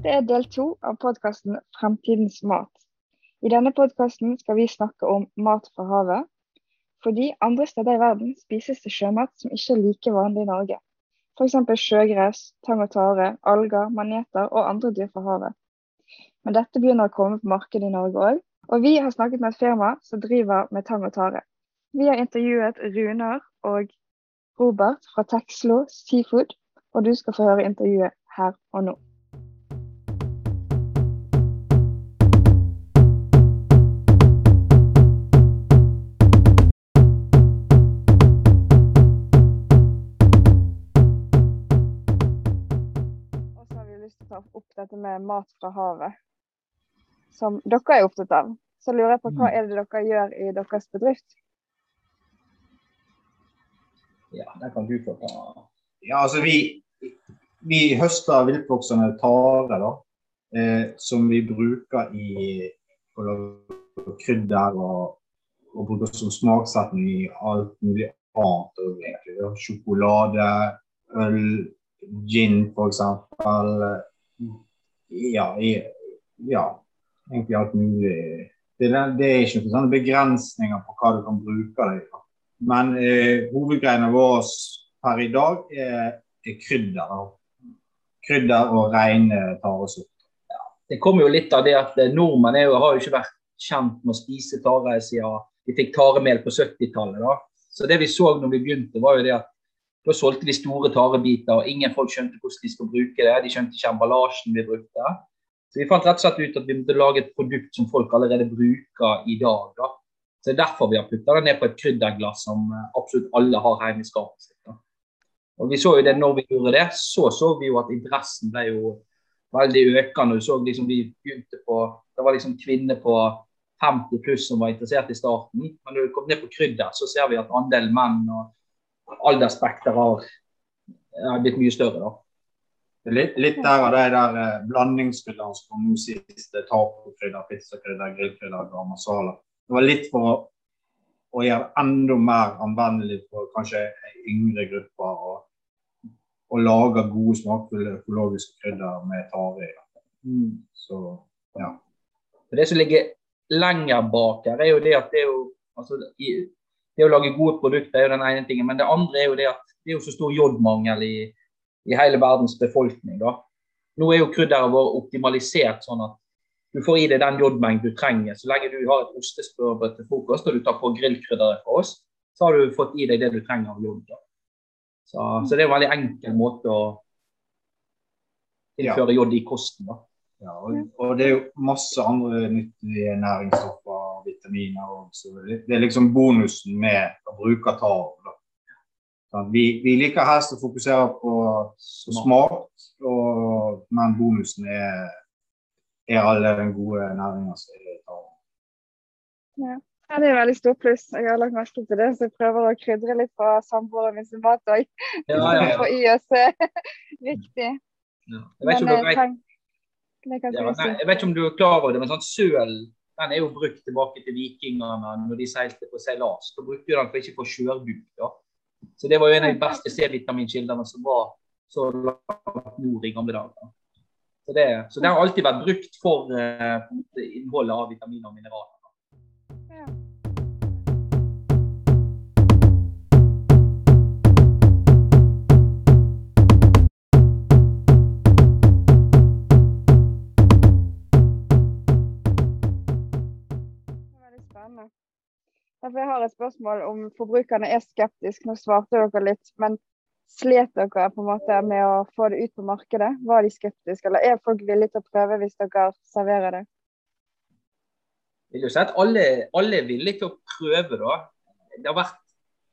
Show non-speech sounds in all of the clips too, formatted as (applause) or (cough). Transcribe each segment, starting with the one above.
Dette er del to av podkasten 'Fremtidens mat'. I denne podkasten skal vi snakke om mat fra havet. Fordi andre steder i verden spises det sjømat som ikke er like vanlig i Norge. F.eks. sjøgress, tang og tare, alger, maneter og andre dyr fra havet. Men dette begynner å komme på markedet i Norge òg. Og vi har snakket med et firma som driver med tang og tare. Vi har intervjuet Runar og Robert fra Texlo Seafood, og du skal få høre intervjuet her og nå. Med mat fra havet, som dere er opptatt av. Så lurer jeg på hva er det dere gjør i deres bedrift? Ja, der kan du få ta. Ja, altså vi, vi høster viltvoksende tare, da. Eh, som vi bruker i å lage krydder og, og bruker som smaksetning i alt mulig annet. Egentlig, da. Sjokolade, øl, gin f.eks. Ja, ja, egentlig alt mulig. Det, det er ikke noen sånne begrensninger på hva du kan bruke det i. Men eh, hovedgreiene våre per i dag er, er krydder. Krydder og rene taresorter. Det kommer jo litt av det at eh, nordmenn jo, har jo ikke vært kjent med å spise tare siden vi fikk taremel på 70-tallet. Så det vi så når vi begynte, var jo det at da solgte vi store tarebiter, og ingen folk skjønte hvordan de skulle bruke det. De skjønte ikke emballasjen vi brukte. Så vi fant rett og slett ut at vi måtte lage et produkt som folk allerede bruker i dag. da. Så det er derfor vi har putta det ned på et krydderglass som eh, absolutt alle har hjemme i skapet sitt. da. Og vi så jo det når vi gjorde det, så så vi jo at interessen ble jo veldig økende. Du så liksom vi begynte på Det var liksom kvinner på 50 pluss som var interessert i starten. Men når du kom ned på krydder, så ser vi at andelen menn og aldersspekter har er blitt mye større. da. Litt, litt der av de der eh, blandingskrydderne som kom sist. eh, Tacokrydder, pizzakrydder, grillkrydder, garam masala. Det var litt for å, å gjøre enda mer anvendelig for kanskje yngre grupper. Og, og lage gode, smakfulle økologiske krydder med tare i. da. Så ja. Det som ligger lenger bak her, er jo det at det er jo altså, i, Det å lage gode produkter er jo den ene tingen, men det andre er jo det at det er jo så stor jodmangel i, i hele verdens befolkning. da. Nå er jo krydderet vårt optimalisert sånn at du får i deg den jodmengden du trenger. Så lenge du har et ostesmørbrød til frokost og du tar på grillkrydderet fra oss, så har du fått i deg det du trenger av jod. Så, så det er en veldig enkel måte å innføre jod i kosten. da. Ja, og, og det er jo masse andre nyttige næringsstoffer og vitaminer. Og, så det, er liksom bonusen med å bruke tarv. da. Sånn, vi, vi liker helst å fokusere på smak, og, men bonusen er, er alle den gode næringa som er i tarven. Ja, det er veldig stor pluss. Jeg har lagt merke til det, så jeg prøver å krydre litt fra samboeren min sin mat òg. Ja, ja, ja. Få i oss (laughs) riktig. Ja. Jeg vet Men, dere eh, vet Ja, jeg jeg vet ikke om du er klar over det, men sånn søl den er jo brukt tilbake til vikingene når de seilte på seilas. Da brukte de den for ikke få skjørbuk. Så det var jo en av de beste C-vitaminkildene som var så langt nord i gamle dager. Så det, så det har alltid vært brukt for måte innholdet av vitaminer og mineraler. Spørsmål om forbrukerne er skeptiske. Nå svarte dere litt, men slet dere på en måte med å få det ut på markedet? Var de skeptiske, eller er folk villige til å prøve hvis dere serverer det? vil jo si at alle, alle er villige til å prøve. da. Det har, vært,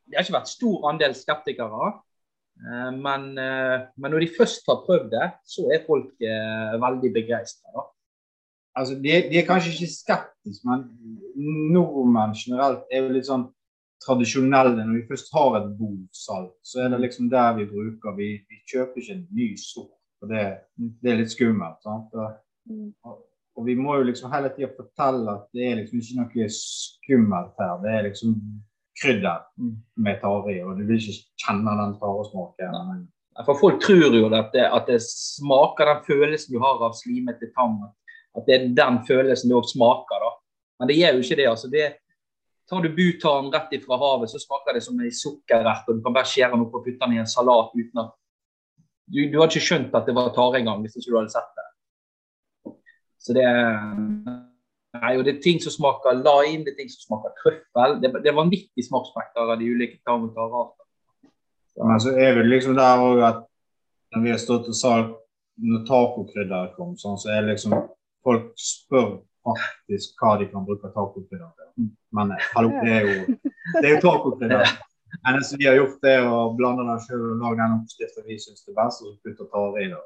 det har ikke vært stor andel skeptikere. eh, Men, eh, men når de først har prøvd det, så er folk eh, veldig begeistra. Altså, de, de er kanskje ikke skeptiske, men nordmenn generelt er jo litt sånn tradisjonelle. Når vi først har et bordsalg, så er det liksom der vi bruker. Vi, vi kjøper ikke en ny sort, for det, det er litt skummelt. sant? Og, Mm. og vi må jo liksom hele tida fortelle at det er liksom ikke noe skummelt her. Det er liksom krydder med tare i, og du vil ikke kjenne den taresmaken. For folk tror jo at det, at det smaker den følelsen du har av slimete tang. At det er den følelsen det òg smaker. da. Men det gjør jo ikke det. altså det Tar du butaren rett ifra havet, så smaker det som en sukkerert. og Du kan bare skjære den opp og putte den i en salat uten at Du, du hadde ikke skjønt at det var tare engang hvis ikke du hadde sett det. Så det er Nei, og det er ting som smaker lime, det er ting som smaker trøffel. Det, det er vanvittig smaksspekter av de ulike tang- Men så er det liksom der òg at når vi har stått og sagt når tacokrydderet kom, sånn, så er det liksom Folk spør faktisk hva de kan bruke tacokrydder til. Men eh, hallo, det er jo, det er jo tacokrydder. Eneste vi har gjort, det er å blande den sjøl og lage den oppskriften vi syns er best, og så putte tare i det.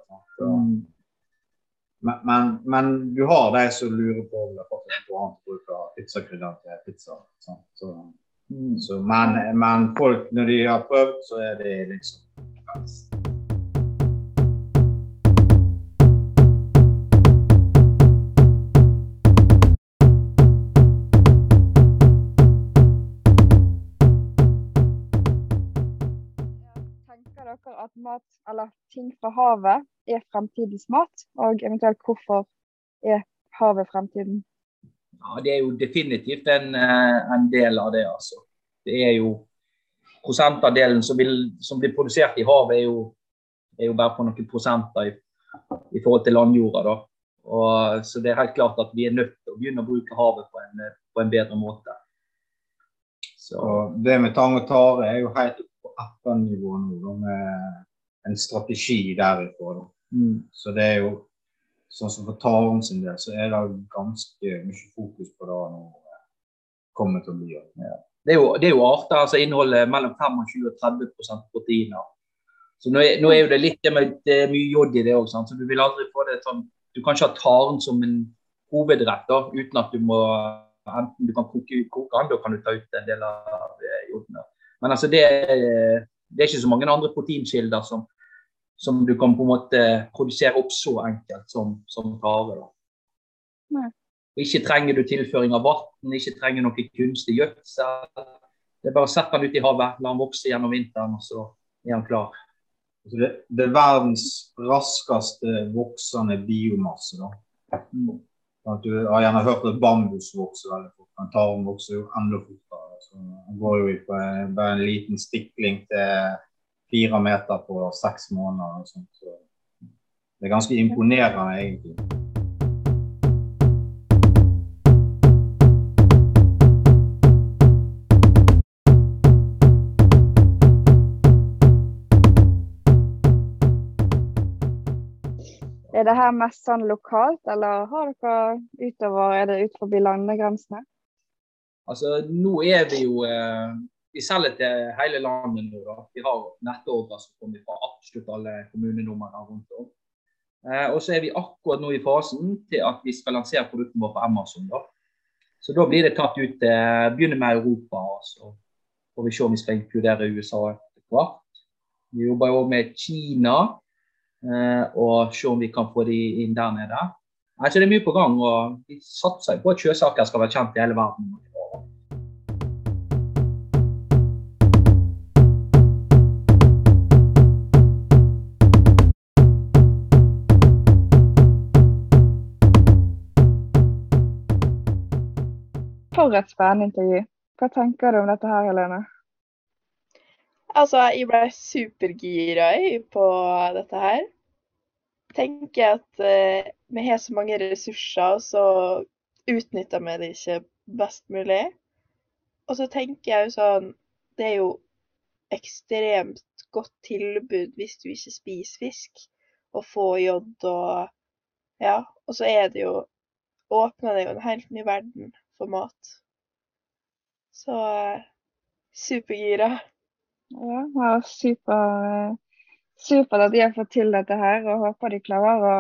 men, men, men du har de som lurer på om det faktisk går an å bruke pizzakrydder til pizza. sant? Så, Mm. så, men, men folk, når de har prøvd, så er det liksom best. Eller ting fra havet er fremtidens mat? Og eventuelt hvorfor er havet fremtiden? Ja, Det er jo definitivt en, eh, en del av det. altså. Det er jo Prosentandelen som, vil, som blir produsert i havet, er jo, er jo bare på noen prosenter i, i forhold til landjorda. da. Og, så det er helt klart at vi er nødt til å begynne å bruke havet på en, på en bedre måte. Så, Og det med tang og tare er jo helt på FN-nivå nå, med en strategi derifra. Da. mm, Så det er jo sånn som for taren sin del, så er det ganske mye fokus på det nå eh, kommer til å bli. Ja. det, er jo, det er jo arter som inneholder mellom 25 og 30% proteiner. Så nå er, nå er jo det litt med det er mye jod i det òg, så du vil aldri få det sånn Du kan ikke ha taren som en hovedrett da, uten at du må enten du kan koke, koke den, da kan du ta ut en del av joden. Men altså det, er- det er ikke så mange andre proteinkilder som, som du kan på en måte produsere opp så enkelt som, som tare. Ikke trenger du tilføring av vann, ikke trenger noe kunstig gjødsel. Det er bare å sette den ut i havet, la den vokse gjennom vinteren, og så er den klar. Det, det er verdens raskeste voksende biomasse. da. Mm. At du har gjerne hørt at bambus vokser veldig fort, men taren vokser jo enda fortere. Så han går jo på bare en liten stikling til fire meter på seks måneder. Og sånt. Så det er ganske imponerende, egentlig. Er det her mest sånn lokalt, eller har dere utover, er det ut forbi landegrensene? Altså, nå er vi jo eh, Vi selger til hele landet nå. da. Vi har nettordrer som kommer fra absolutt alle kommunenumrene rundt om. Eh, og så er vi akkurat nå i fasen til at vi skal lansere produktene våre på Amazon. da. Så da blir det tatt ut eh, Begynner med Europa, og så får vi se om vi skal inkludere USA etter hvert. Vi jobber jo med Kina, eh, og se om vi kan få de inn der nede. Altså, det er mye på gang, og vi satser på at sjøsaker skal være kjent i hele verden. For et spennende intervju. Hva tenker du om dette her, Helene? Altså, jeg ble supergira på dette her. Tenker at eh, vi har så mange ressurser, så utnytter vi det ikke best mulig. Og så tenker jeg jo sånn Det er jo ekstremt godt tilbud hvis du ikke spiser fisk, å få jod og Ja. Og så er det jo Åpner det jo en helt ny verden for mat. Så eh, supergira. Ja, det er super, eh, supert at de har fått til dette her, og håper de klarer å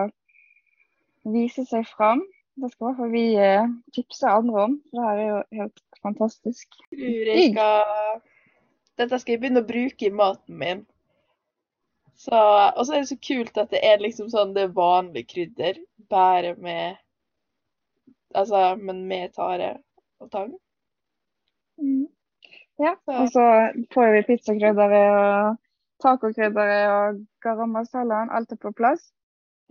vise seg fram. Det skal i hvert fall vi eh, tipse andre om, det her er jo helt fantastisk. jeg skal Dette skal jeg begynne å bruke i maten min. Så, og så er det så kult at det er liksom sånn det vanlige krydder, bare med Altså, men med tare og tang. Mm. Ja, Så- og så får vi pizzakrydder og tacokrydderet og garam masalaen, alt er på plass.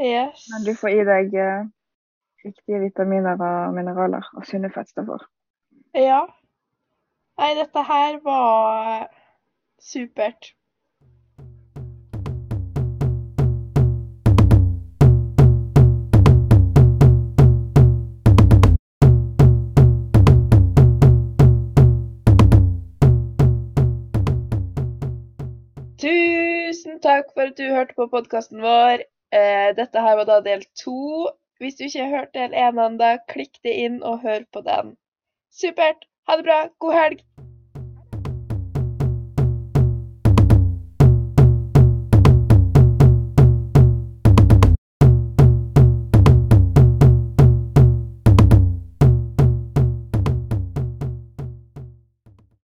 Yes. Men du får i deg eh, riktige vitaminer og mineraler og sunne fettstoffer. Ja. Nei, dette her var supert. Takk for at du hørte på podkasten vår. Eh, dette her var da del to. Hvis du ikke har hørt del én ennå, klikk det inn og hør på den. Supert. Ha det bra. God helg.